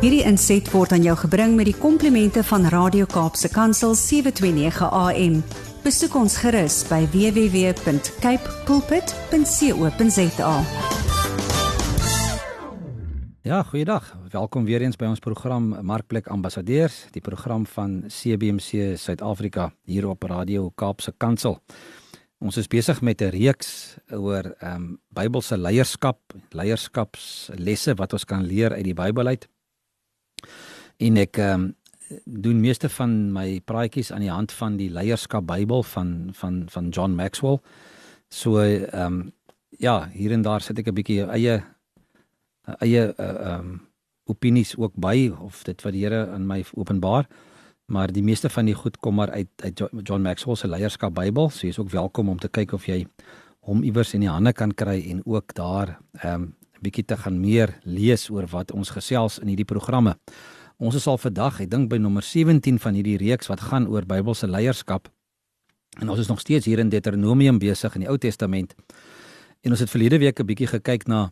Hierdie inset word aan jou gebring met die komplimente van Radio Kaapse Kansel 729 AM. Besoek ons gerus by www.cape pulpit.co.za. Ja, goeiedag. Welkom weer eens by ons program Markplek Ambassadeurs, die program van CBC Suid-Afrika hier op Radio Kaapse Kansel. Ons is besig met 'n reeks oor ehm um, Bybelse leierskap, leierskapslesse wat ons kan leer uit die Bybel uit. En ek ehm um, doen meeste van my praatjies aan die hand van die leierskap Bybel van van van John Maxwell. So ehm um, ja, hier en daar sit ek 'n bietjie eie eie uh, um opinies ook by of dit wat die Here in my openbaar. Maar die meeste van die goed kom maar uit uit John Maxwell se leierskap Bybel. So jy is ook welkom om te kyk of jy hom iewers in die hande kan kry en ook daar um 'n bietjie te gaan meer lees oor wat ons gesels in hierdie programme. Ons is al vandag, ek dink by nommer 17 van hierdie reeks wat gaan oor Bybelse leierskap. En ons is nog steeds hier in Deuteronomium besig in die Ou Testament. En ons het verlede week 'n bietjie gekyk na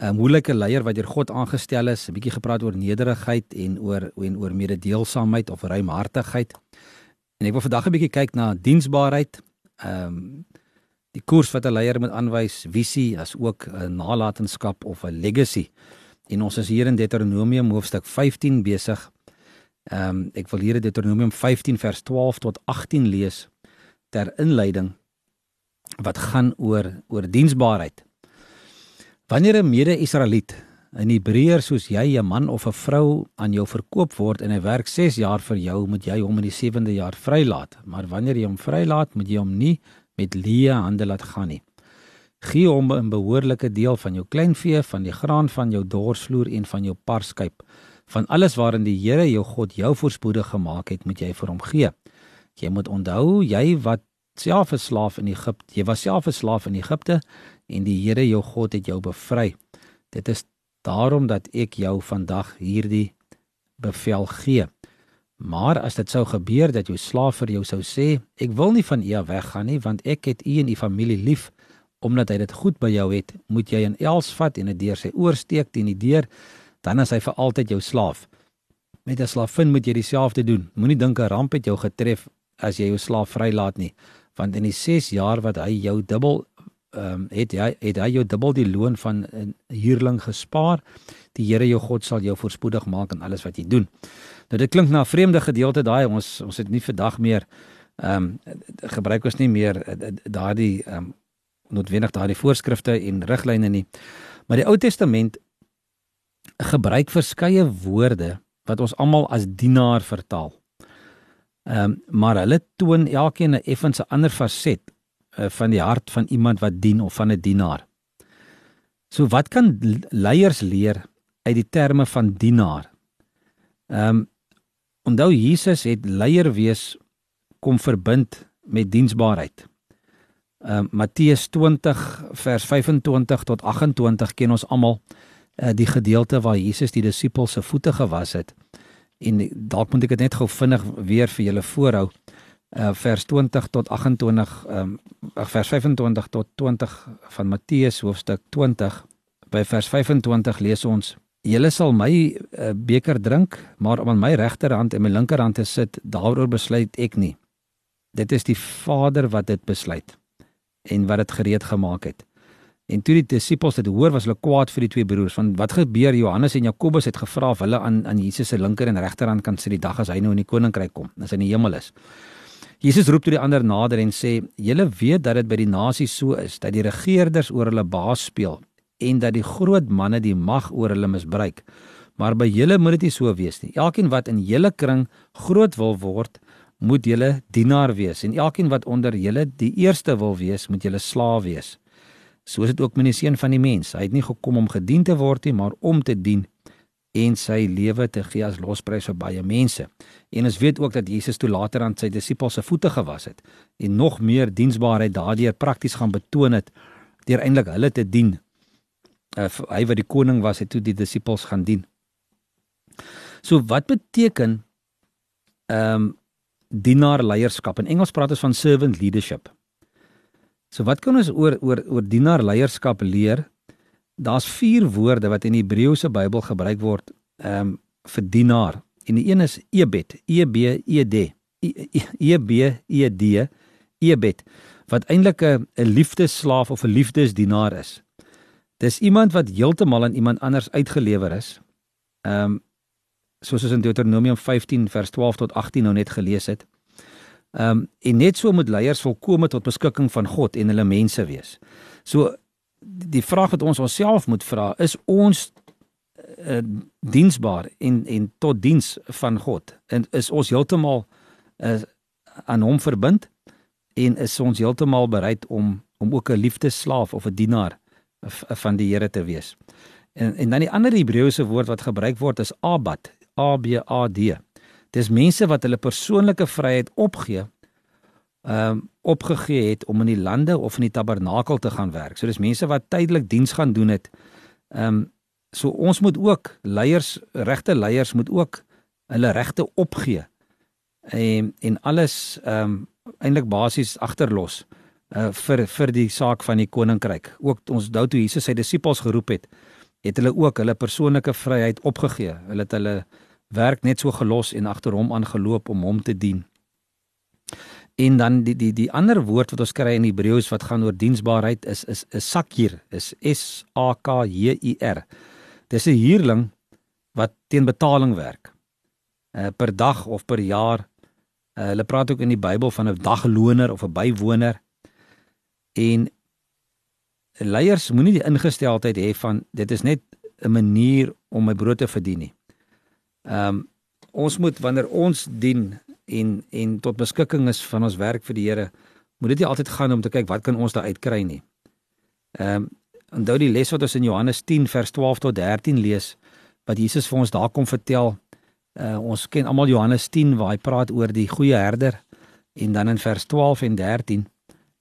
'n um, moeilike leier wat deur God aangestel is, 'n bietjie gepraat oor nederigheid en oor en oor mededeelsaamheid of ruimhartigheid. En ek wil vandag 'n bietjie kyk na diensbaarheid. Ehm um, die koers wat 'n leier moet aanwys, visie as ook 'n nalatenskap of 'n legacy. En ons is hier in Deuteronomium hoofstuk 15 besig. Ehm um, ek wil hier Deuteronomium 15 vers 12 tot 18 lees ter inleiding wat gaan oor oor diensbaarheid. Wanneer 'n mede-Israeliet, 'n Hebreër soos jy, 'n man of 'n vrou aan jou verkoop word en hy werk 6 jaar vir jou, moet jy hom in die 7de jaar vrylaat. Maar wanneer jy hom vrylaat, moet jy hom nie met leë hande laat gaan nie. Gee hom 'n behoorlike deel van jou kleinvee, van die graan van jou dorsvloer en van jou parskyp. Van alles waarin die Here jou God jou voorspoedig gemaak het, moet jy vir hom gee. Jy moet onthou, jy wat self 'n slaaf in Egipte, jy was self 'n slaaf in Egipte en die Here jou God het jou bevry. Dit is daarom dat ek jou vandag hierdie bevel gee. Maar as dit sou gebeur dat jou slaaf vir jou sou sê, ek wil nie van u weggaan nie, want ek het u en u familie lief, omdat hy dit goed by jou het, moet jy 'n els vat en dit deur sy oor steek teen die deur, dan is hy vir altyd jou slaaf. Met 'n slaafin moet jy dieselfde doen. Moenie dink 'n ramp het jou getref as jy jou slaaf vrylaat nie, want in die 6 jaar wat hy jou dubbel ehm um, het jy het hy jou dubbel die loon van 'n huurling gespaar. Die Here jou God sal jou voorspoedig maak in alles wat jy doen. Nou dit klink na 'n vreemde gedeelte daai ons ons het nie vandag meer ehm um, gebruik ons nie meer eh, daardie ehm um, noodwendig daardie voorskrifte en riglyne nie. Maar die Ou Testament gebruik verskeie woorde wat ons almal as dienaar vertaal. Ehm um, maar hulle toon elkeen 'n effens ander faset van die hart van iemand wat dien of van 'n die dienaar. So wat kan leiers leer uit die terme van dienaar? Ehm um, onthou Jesus het leier wees kom verbind met diensbaarheid. Ehm um, Matteus 20 vers 25 tot 28 ken ons almal uh, die gedeelte waar Jesus die disippels se voete gewas het. En dalk moet ek dit net gou vinnig weer vir julle voorhou uh, vers 20 tot 28 um, vers 25 tot 20 van Matteus hoofstuk 20 by vers 25 lees ons Julle sal my uh, beker drink maar om aan my regterhand en my linkerhand te sit daaroor besluit ek nie Dit is die Vader wat dit besluit en wat dit gereed gemaak het En toe die disippels dit hoor, was hulle kwaad vir die twee broers. Want wat gebeur? Johannes en Jakobus het gevra of hulle aan aan Jesus se linker en regterhand kan sit die dag as hy nou in die koninkryk kom, as hy in die hemel is. Jesus roep toe die ander nader en sê: "Julle weet dat dit by die nasies so is dat die regerders oor hulle baas speel en dat die groot manne die mag oor hulle misbruik. Maar by julle moet dit nie so wees nie. Elkeen wat in julle kring groot wil word, moet julle dienaar wees en elkeen wat onder julle die eerste wil wees, moet julle slaaf wees. So is dit ook met die seun van die mens. Hy het nie gekom om gedien te word nie, maar om te dien en sy lewe te gee as losprys vir baie mense. En ons weet ook dat Jesus toe later aan sy disippels se voete gewas het en nog meer diensbaarheid daardeur prakties gaan betoon het deur eintlik hulle te dien. Uh, hy wat die koning was, het toe die disippels gaan dien. So wat beteken ehm um, dienaar leierskap? In Engels praat ons van servant leadership. So wat kan ons oor oor oor dienaar leierskap leer? Daar's vier woorde wat in die Hebreëse Bybel gebruik word ehm um, vir dienaar en die een is ebed, E B E D. E B E D, ebed wat eintlik 'n 'n liefdesslaaf of 'n liefdesdienaar is. Dis iemand wat heeltemal aan iemand anders uitgelewer is. Ehm um, soos ons in Deuteronomium 15 vers 12 tot 18 nou net gelees het. Ehm um, en net so moet leiers volkome tot beskikking van God en hulle mense wees. So die vraag wat ons onsself moet vra is ons uh, diensbaar en en tot diens van God en is ons heeltemal uh, aan hom verbind en is ons heeltemal bereid om om ook 'n liefdesslaaf of 'n dienaar van die Here te wees. En en dan die ander Hebreëse woord wat gebruik word is abad, A B A D. Dis mense wat hulle persoonlike vryheid opgee ehm um, opgegee het om in die lande of in die tabernakel te gaan werk. So dis mense wat tydelik diens gaan doen het. Ehm um, so ons moet ook leiers, regte leiers moet ook hulle regte opgee. En en alles ehm um, eintlik basies agterlos uh vir vir die saak van die koninkryk. Ook ons onthou toe Jesus sy disippels geroep het, het hulle ook hulle persoonlike vryheid opgegee. Hulle het hulle werk net so gelos en agter hom aangeloop om hom te dien. En dan die die die ander woord wat ons kry in Hebreëus wat gaan oor diensbaarheid is is 'n sakir, is S A K J I R. Dis 'n huurling wat teen betaling werk. Uh per dag of per jaar. Uh, hulle praat ook in die Bybel van 'n dagloner of 'n bywoner. En leiers moenie die ingesteldheid hê van dit is net 'n manier om my brood te verdien nie. Ehm um, ons moet wanneer ons dien en en tot beskikking is van ons werk vir die Here, moet dit nie altyd gaan om te kyk wat kan ons daar uitkry nie. Ehm um, onthou die les wat ons in Johannes 10 vers 12 tot 13 lees wat Jesus vir ons daar kom vertel. Uh, ons ken almal Johannes 10 waar hy praat oor die goeie herder en dan in vers 12 en 13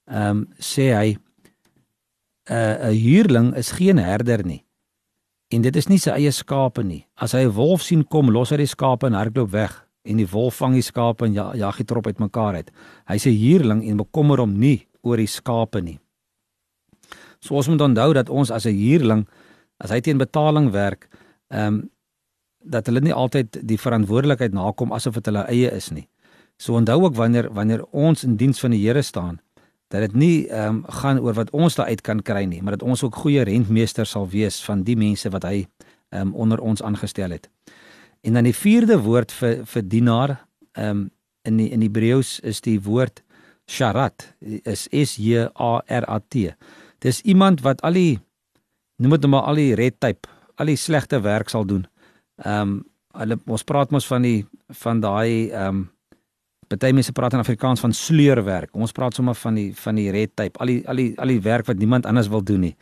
ehm um, sê hy 'n uh, 'n huurling is geen herder nie. En dit is nie sy eie skape nie. As hy 'n wolf sien kom, los hy die skape en hardloop weg en die wolf vang die skape en jag ja, die trop uitmekaar uit. Hy sê huurling en bekommer hom nie oor die skape nie. So ons moet onthou dat ons as 'n huurling as hy teen betaling werk, ehm um, dat hulle nie altyd die verantwoordelikheid nakom asof dit hulle eie is nie. So onthou ook wanneer wanneer ons in diens van die Here staan, dat dit nie ehm um, gaan oor wat ons daar uit kan kry nie, maar dat ons ook goeie rentmeester sal wees van die mense wat hy ehm um, onder ons aangestel het. En dan die vierde woord vir vir dienaar, ehm um, in die in Hebreëus is die woord sharat, is S J A R A T. Dis iemand wat al die noem dit nou maar al die red tape, al die slegte werk sal doen. Ehm um, hulle ons praat mos van die van daai ehm um, party mense praat in Afrikaans van sleurwerk. Ons praat sommer van die van die red tape, al die al die al die werk wat niemand anders wil doen nie.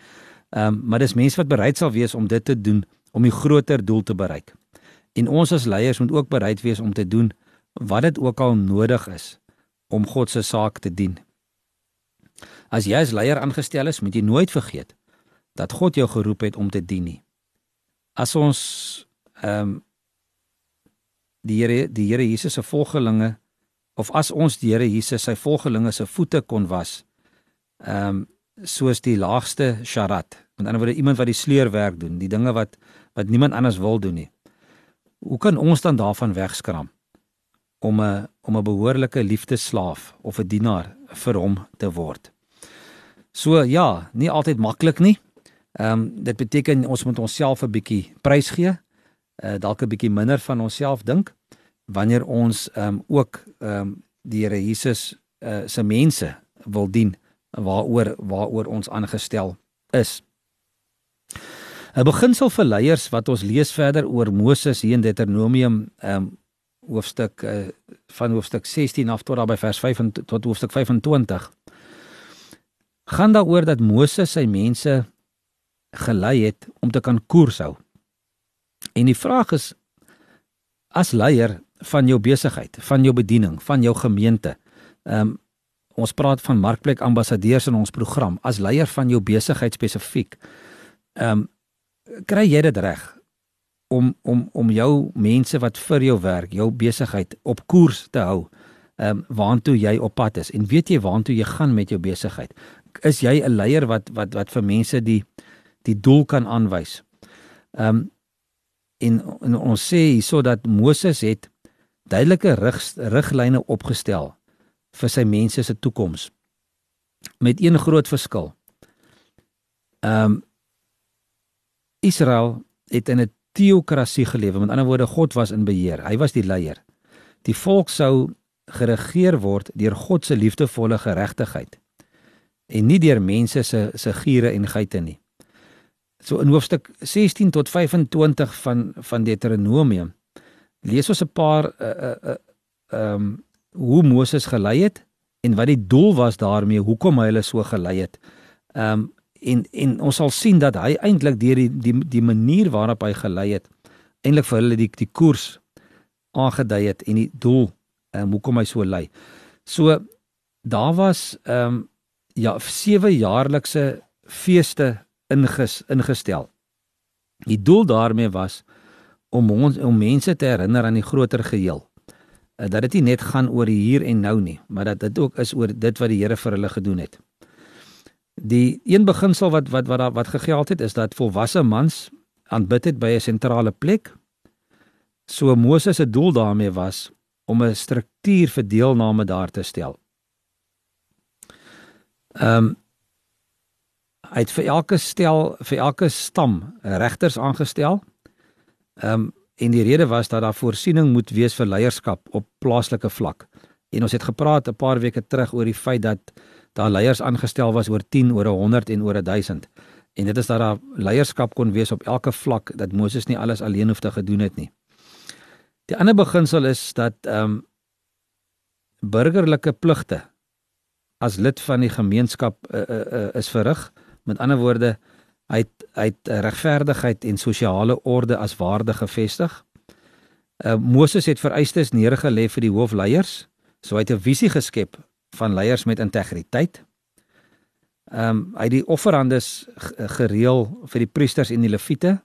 Ehm um, maar dis mense wat bereid sal wees om dit te doen om die groter doel te bereik. En ons as leiers moet ook bereid wees om te doen wat dit ook al nodig is om God se saak te dien. As jy as leier aangestel is, moet jy nooit vergeet dat God jou geroep het om te dien nie. As ons ehm um, die Here die Here Jesus se volgelinge of as ons die Here Jesus sy volgelinge se voete kon was, ehm um, soos die laagste sharat, met ander woorde iemand wat die sleurwerk doen, die dinge wat wat niemand anders wil doen nie. Hoe kan ons dan daarvan wegskram om 'n om 'n behoorlike liefdesslaaf of 'n dienaar vir hom te word? So ja, nie altyd maklik nie. Ehm um, dit beteken ons moet onsself 'n bietjie prys gee. Uh, dalk 'n bietjie minder van onsself dink wanneer ons ehm um, ook ehm um, die Here Jesus uh, se mense wil dien waaroor waaroor ons aangestel is. 'n Beginsel vir leiers wat ons lees verder oor Moses hier in Deuteronomium ehm um, hoofstuk uh, van hoofstuk 16 af tot daar by vers 5 en tot hoofstuk 25 gaan daaroor dat Moses sy mense gelei het om te kan koers hou. En die vraag is as leier van jou besigheid, van jou bediening, van jou gemeente. Ehm um, ons praat van markplek ambassadeurs in ons program as leier van jou besigheid spesifiek. Ehm um, kry jy dit reg om om om jou mense wat vir jou werk, jou besigheid op koers te hou. Ehm um, waartoe jy op pad is en weet jy waartoe jy gaan met jou besigheid? Is jy 'n leier wat wat wat vir mense die die doel kan aanwys? Ehm um, En, en ons sê hierso dat Moses het duidelike rig, riglyne opgestel vir sy mense se toekoms. Met een groot verskil. Ehm um, Israel het in 'n teokrasie gelewe. Met ander woorde, God was in beheer. Hy was die leier. Die volk sou geregeer word deur God se liefdevolle geregtigheid en nie deur mense se se giere en geite nie. So in hoofstuk 16 tot 25 van van Deuteronomium lees ons 'n paar uh uh ehm uh, um, hoe Moses gelei het en wat die doel was daarmee, hoekom hy hulle so gelei het. Ehm um, en en ons sal sien dat hy eintlik deur die die die manier waarop hy gelei het eintlik vir hulle die die koers aangedui het en die doel um, hoekom hy so lei. So daar was ehm um, ja sewe jaarlikse feeste inges, ingestel. Die doel daarmee was om ons om mense te herinner aan die groter geheel. Uh, dat dit nie net gaan oor die hier en nou nie, maar dat dit ook is oor dit wat die Here vir hulle gedoen het. Die een beginsel wat wat wat wat gegeld het is dat volwasse mans aanbid het by 'n sentrale plek. So Moses se doel daarmee was om 'n struktuur vir deelname daar te stel. Ehm um, hy het vir elke stel vir elke stam regters aangestel. Ehm um, en die rede was dat daar voorsiening moet wees vir leierskap op plaaslike vlak. En ons het gepraat 'n paar weke terug oor die feit dat daar leiers aangestel was oor 10 oor 100 en oor 1000 en dit is dat daar leierskap kon wees op elke vlak dat Moses nie alles alleen hoef te gedoen het nie. Die ander beginsel is dat ehm um, burgerlike pligte as lid van die gemeenskap uh, uh, uh, is verrig. Met ander woorde, hy het, hy regverdigheid en sosiale orde as waarde gevestig. Uh, Moses het vereistes neerge lê vir die hoofleiers, so hy het 'n visie geskep van leiers met integriteit. Ehm um, hy het die offerandes gereël vir die priesters en die leviete.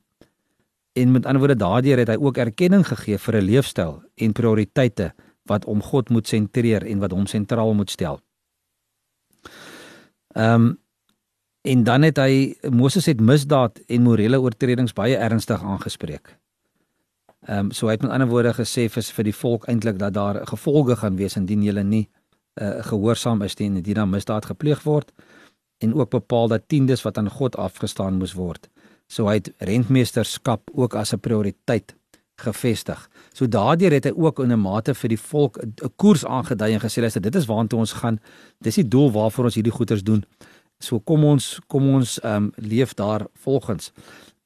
En met ander woorde daardeur het hy ook erkenning gegee vir 'n leefstyl en prioriteite wat om God moet sentreer en wat hom sentraal moet stel. Ehm um, en dan het hy Moses het misdaad en morele oortredings baie ernstig aangespreek. Ehm um, so hy het met ander woorde gesê vir vir die volk eintlik dat daar gevolge gaan wees indien hulle nie uh, gehoorsaam is teen die dan misdaad gepleeg word en ook bepaal dat tiendes wat aan God afgestaan moes word. So hy het rentmeesterskap ook as 'n prioriteit gevestig. So daardeur het hy ook in 'n mate vir die volk 'n koers aangedui en gesê dat dit is waartoe ons gaan. Dis die doel waarvoor ons hierdie goeders doen. So kom ons kom ons ehm um, leef daar volgens.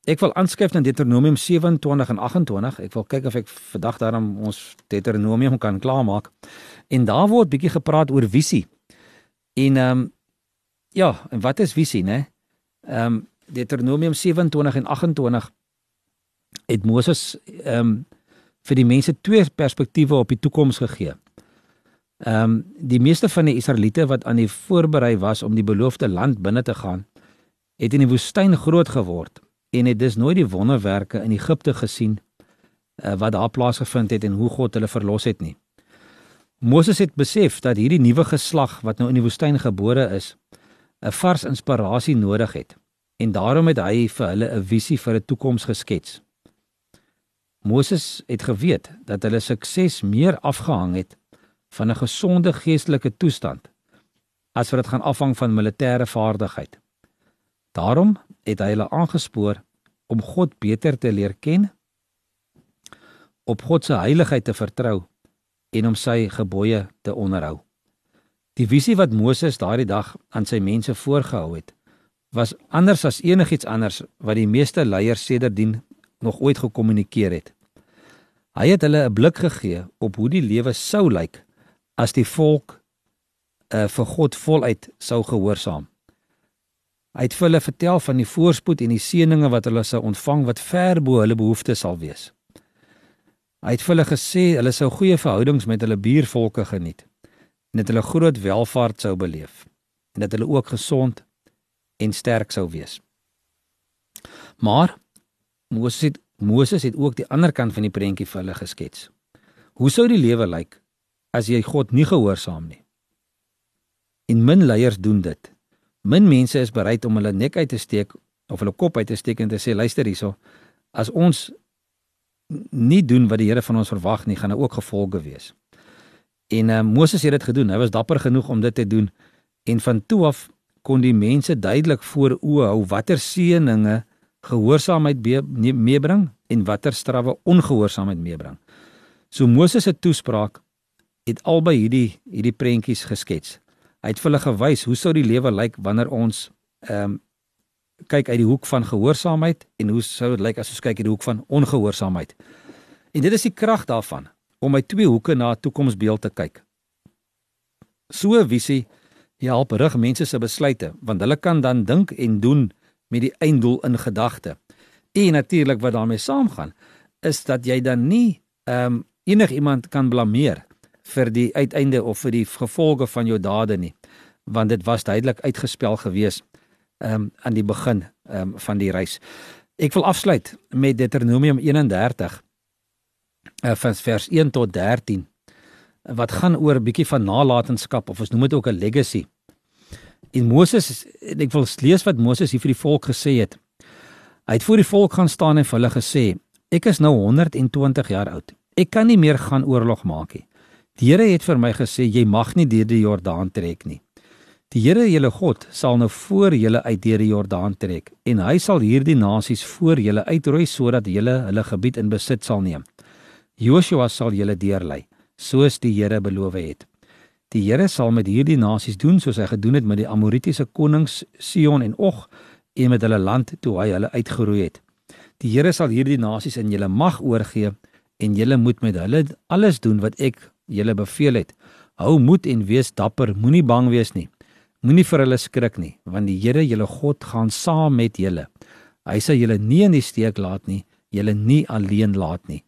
Ek wil aanskryf na Deuteronomium 27 en 28. Ek wil kyk of ek vandag daarom ons Deuteronomium kan klaarmaak. En daar word bietjie gepraat oor visie. En ehm um, ja, en wat is visie, né? Ehm um, Deuteronomium 27 en 28 het Moses ehm um, vir die mense twee perspektiewe op die toekoms gegee. Ehm um, die meeste van die Israeliete wat aan die voorberei was om die beloofde land binne te gaan, het in die woestyn groot geword en het dus nooit die wonderwerke in Egipte gesien uh, wat daar plaasgevind het en hoe God hulle verlos het nie. Moses het besef dat hierdie nuwe geslag wat nou in die woestyn gebore is, 'n vars inspirasie nodig het en daarom het hy vir hulle 'n visie vir 'n toekoms geskets. Moses het geweet dat hulle sukses meer afgehang het van 'n gesonde geestelike toestand as wat dit gaan afhang van militêre vaardigheid. Daarom het hy hulle aangespoor om God beter te leer ken, op God se heiligheid te vertrou en om sy gebooie te onderhou. Die visie wat Moses daardie dag aan sy mense voorgehou het, was anders as enigiets anders wat die meeste leiers sedertdien nog ooit gekommunikeer het. Hy het hulle 'n blik gegee op hoe die lewe sou lyk as die volk uh, vir God voluit sou gehoorsaam. Hy het vir hulle vertel van die voorspoed en die seënings wat hulle sou ontvang wat ver bo hulle behoeftes sal wees. Hy het vir hulle gesê hulle sou goeie verhoudings met hulle buurvolke geniet en dat hulle groot welvaart sou beleef en dat hulle ook gesond en sterk sou wees. Maar Moses het Moses het ook die ander kant van die prentjie vir hulle geskets. Hoe sou die lewe lyk as jy God nie gehoorsaam nie? En min leiers doen dit. Min mense is bereid om hulle nek uit te steek of hulle kop uit te steek en te sê luister hierso, as ons nie doen wat die Here van ons verwag nie, gaan daar ook gevolge wees. En uh, Moses het dit gedoen. Hy was dapper genoeg om dit te doen. En van toe af kon die mense duidelik voor oë hou watter seëninge gehoorsaamheid meebring en watter strawwe ongehoorsaamheid meebring. So Moses se toespraak het albei hierdie hierdie prentjies geskets. Hy het vir hulle gewys hoe sou die lewe lyk wanneer ons ehm um, kyk uit die hoek van gehoorsaamheid en hoe sou dit lyk as ons kyk uit die hoek van ongehoorsaamheid. En dit is die krag daarvan om my twee hoeke na 'n toekomsbeeld te kyk. So 'n visie help rig mense se besluite want hulle kan dan dink en doen met die einddoel in gedagte. En natuurlik wat daarmee saamgaan is dat jy dan nie ehm um, enigiemand kan blameer vir die uiteinde of vir die gevolge van jou dade nie want dit was duidelik uitgespel gewees ehm um, aan die begin ehm um, van die reis. Ek wil afsluit met Deuteronomium 31 uh, vers 1 tot 13 wat gaan oor 'n bietjie van nalatenskap of ons noem dit ook 'n legacy. En Moses ek wil lees wat Moses hier vir die volk gesê het. Hy het voor die volk gaan staan en vir hulle gesê: "Ek is nou 120 jaar oud. Ek kan nie meer gaan oorlog maak nie. Die Here het vir my gesê jy mag nie deur die Jordaan trek nie. Die Here julle God sal nou voor julle uit deur die Jordaan trek en hy sal hierdie nasies voor julle uitroei sodat julle hulle gebied in besit sal neem. Joshua sal julle deurlei soos die Here beloof het. Die Here sal met hierdie nasies doen soos hy gedoen het met die Amoritiese konings Sion en Og en met hulle land toe hy hulle uitgeroei het. Die Here sal hierdie nasies in julle mag oorgee en julle moet met hulle alles doen wat ek julle beveel het. Hou moed en wees dapper, moenie bang wees nie. Moenie vir hulle skrik nie, want die Here, julle God, gaan saam met julle. Hy sal julle nie in die steek laat nie, julle nie alleen laat nie.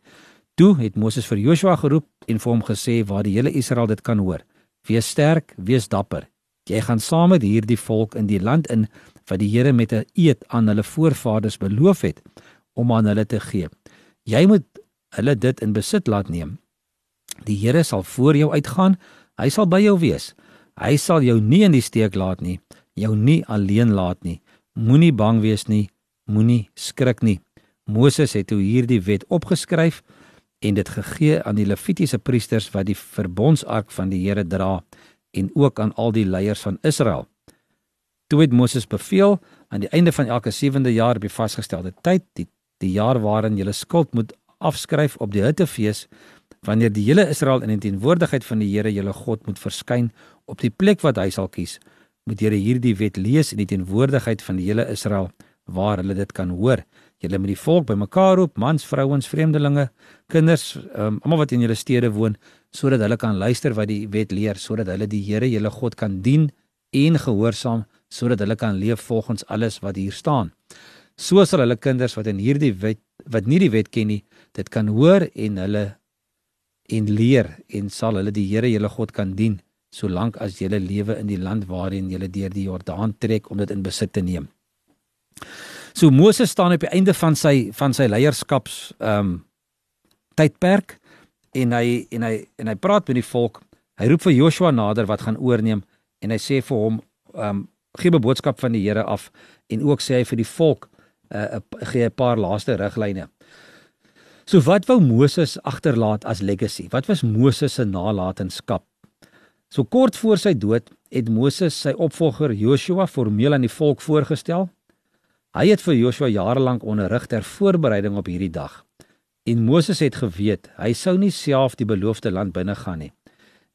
Toe het Moses vir Joshua geroep en vir hom gesê waar die hele Israel dit kan hoor: Wees sterk, wees dapper. Jy gaan saam met hierdie volk in die land in wat die Here met 'n eed aan hulle voorvaders beloof het om aan hulle te gee. Jy moet hulle dit in besit laat neem. Die Here sal voor jou uitgaan, hy sal by jou wees. Hy sal jou nie in die steek laat nie, jou nie alleen laat nie. Moenie bang wees nie, moenie skrik nie. Moses het toe hierdie wet opgeskryf en dit gegee aan die Levitiese priesters wat die verbondsark van die Here dra en ook aan al die leiers van Israel. Toe het Moses beveel aan die einde van elke 7de jaar op die vasgestelde tyd, die die jaar waarin jy skuld moet afskryf op die Hittefees, wanneer die hele Israel in die teenwoordigheid van die Here julle God moet verskyn op die plek wat hy sal kies, moet jy hierdie wet lees in die teenwoordigheid van die hele Israel waar hulle dit kan hoor. Julle moet die volk bymekaar roep, mans, vrouens, vreemdelinge, kinders, um, almal wat in julle stede woon, sodat hulle kan luister wat die wet leer, sodat hulle die Here, julle God kan dien en gehoorsaam, sodat hulle kan leef volgens alles wat hier staan. So sal hulle kinders wat in hierdie wet wat nie die wet ken nie, dit kan hoor en hulle en leer en sal hulle die Here, julle God kan dien solank as julle lewe in die land waarin julle deur die Jordaan trek om dit in besit te neem. So Moses staan op die einde van sy van sy leierskaps ehm um, tydperk en hy en hy en hy praat met die volk. Hy roep vir Joshua nader wat gaan oorneem en hy sê vir hom ehm um, gee 'n boodskap van die Here af en ook sê hy vir die volk uh, gee 'n paar laaste riglyne. So wat wou Moses agterlaat as legacy? Wat was Moses se nalatenskap? So kort voor sy dood het Moses sy opvolger Joshua formeel aan die volk voorgestel Hy het vir Joshua jare lank onderrig ter voorbereiding op hierdie dag. En Moses het geweet hy sou nie self die beloofde land binne gaan nie.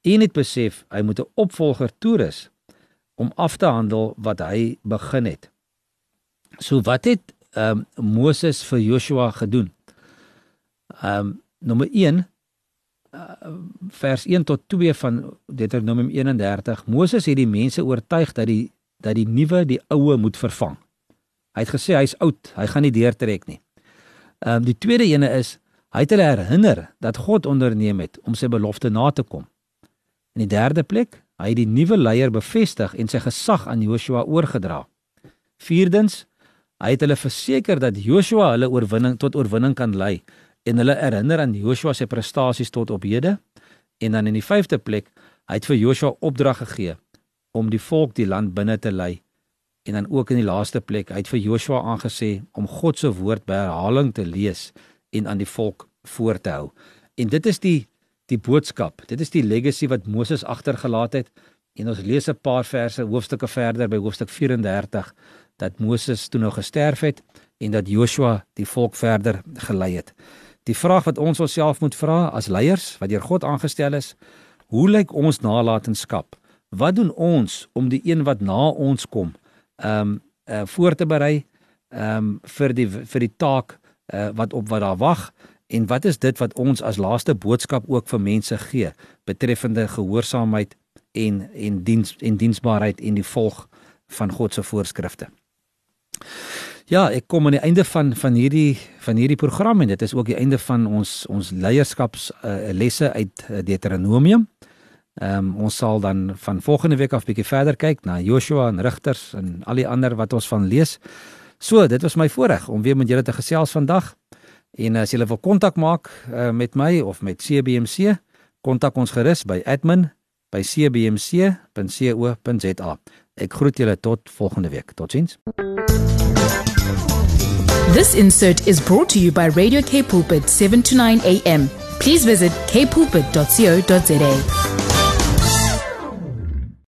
En het besef hy moet 'n opvolger toerus om af te handel wat hy begin het. So wat het um, Moses vir Joshua gedoen? Ehm um, nommer 1 uh, vers 1 tot 2 van Deuteronomium 31. Moses het die mense oortuig dat die dat die nuwe die oue moet vervang. Hy het gesê hy's oud, hy gaan nie deurtrek nie. Ehm um, die tweede ene is hy het hulle herinner dat God onderneem het om sy belofte na te kom. In die derde plek, hy het die nuwe leier bevestig en sy gesag aan Joshua oorgedra. Vierdens, hy het hulle verseker dat Joshua hulle oorwinning tot oorwinning kan lei en hulle herinner aan Joshua se prestasies tot op hede. En dan in die vyfde plek, hy het vir Joshua opdrag gegee om die volk die land binne te lei En dan ook in die laaste plek, hy het vir Joshua aangesê om God se woord herhaling te lees en aan die volk voor te hou. En dit is die die boodskap. Dit is die legacy wat Moses agtergelaat het. En ons lees 'n paar verse hoofstukke verder by hoofstuk 34 dat Moses toe nou gesterf het en dat Joshua die volk verder gelei het. Die vraag wat ons onsself moet vra as leiers wat deur God aangestel is, hoe lyk ons nalatenskap? Wat doen ons om die een wat na ons kom, ehm um, uh, voor te berei ehm um, vir die vir die taak uh, wat op wat daar wag en wat is dit wat ons as laaste boodskap ook vir mense gee betreffende gehoorsaamheid en en diens en diensbaarheid en die volg van God se voorskrifte. Ja, ek kom aan die einde van van hierdie van hierdie program en dit is ook die einde van ons ons leierskaps uh, lesse uit uh, Deuteronomium. Ehm um, ons sal dan van volgende week af bietjie verder kyk na Joshua en Rigters en al die ander wat ons van lees. So, dit was my voorreg om weer met julle te gesels vandag. En as julle wil kontak maak uh, met my of met CBMC, kontak ons gerus by admin@cbmc.co.za. Ek groet julle tot volgende week. Totsiens. This insert is brought to you by Radio K Pulpit 7 to 9 a.m. Please visit kpulpit.co.za.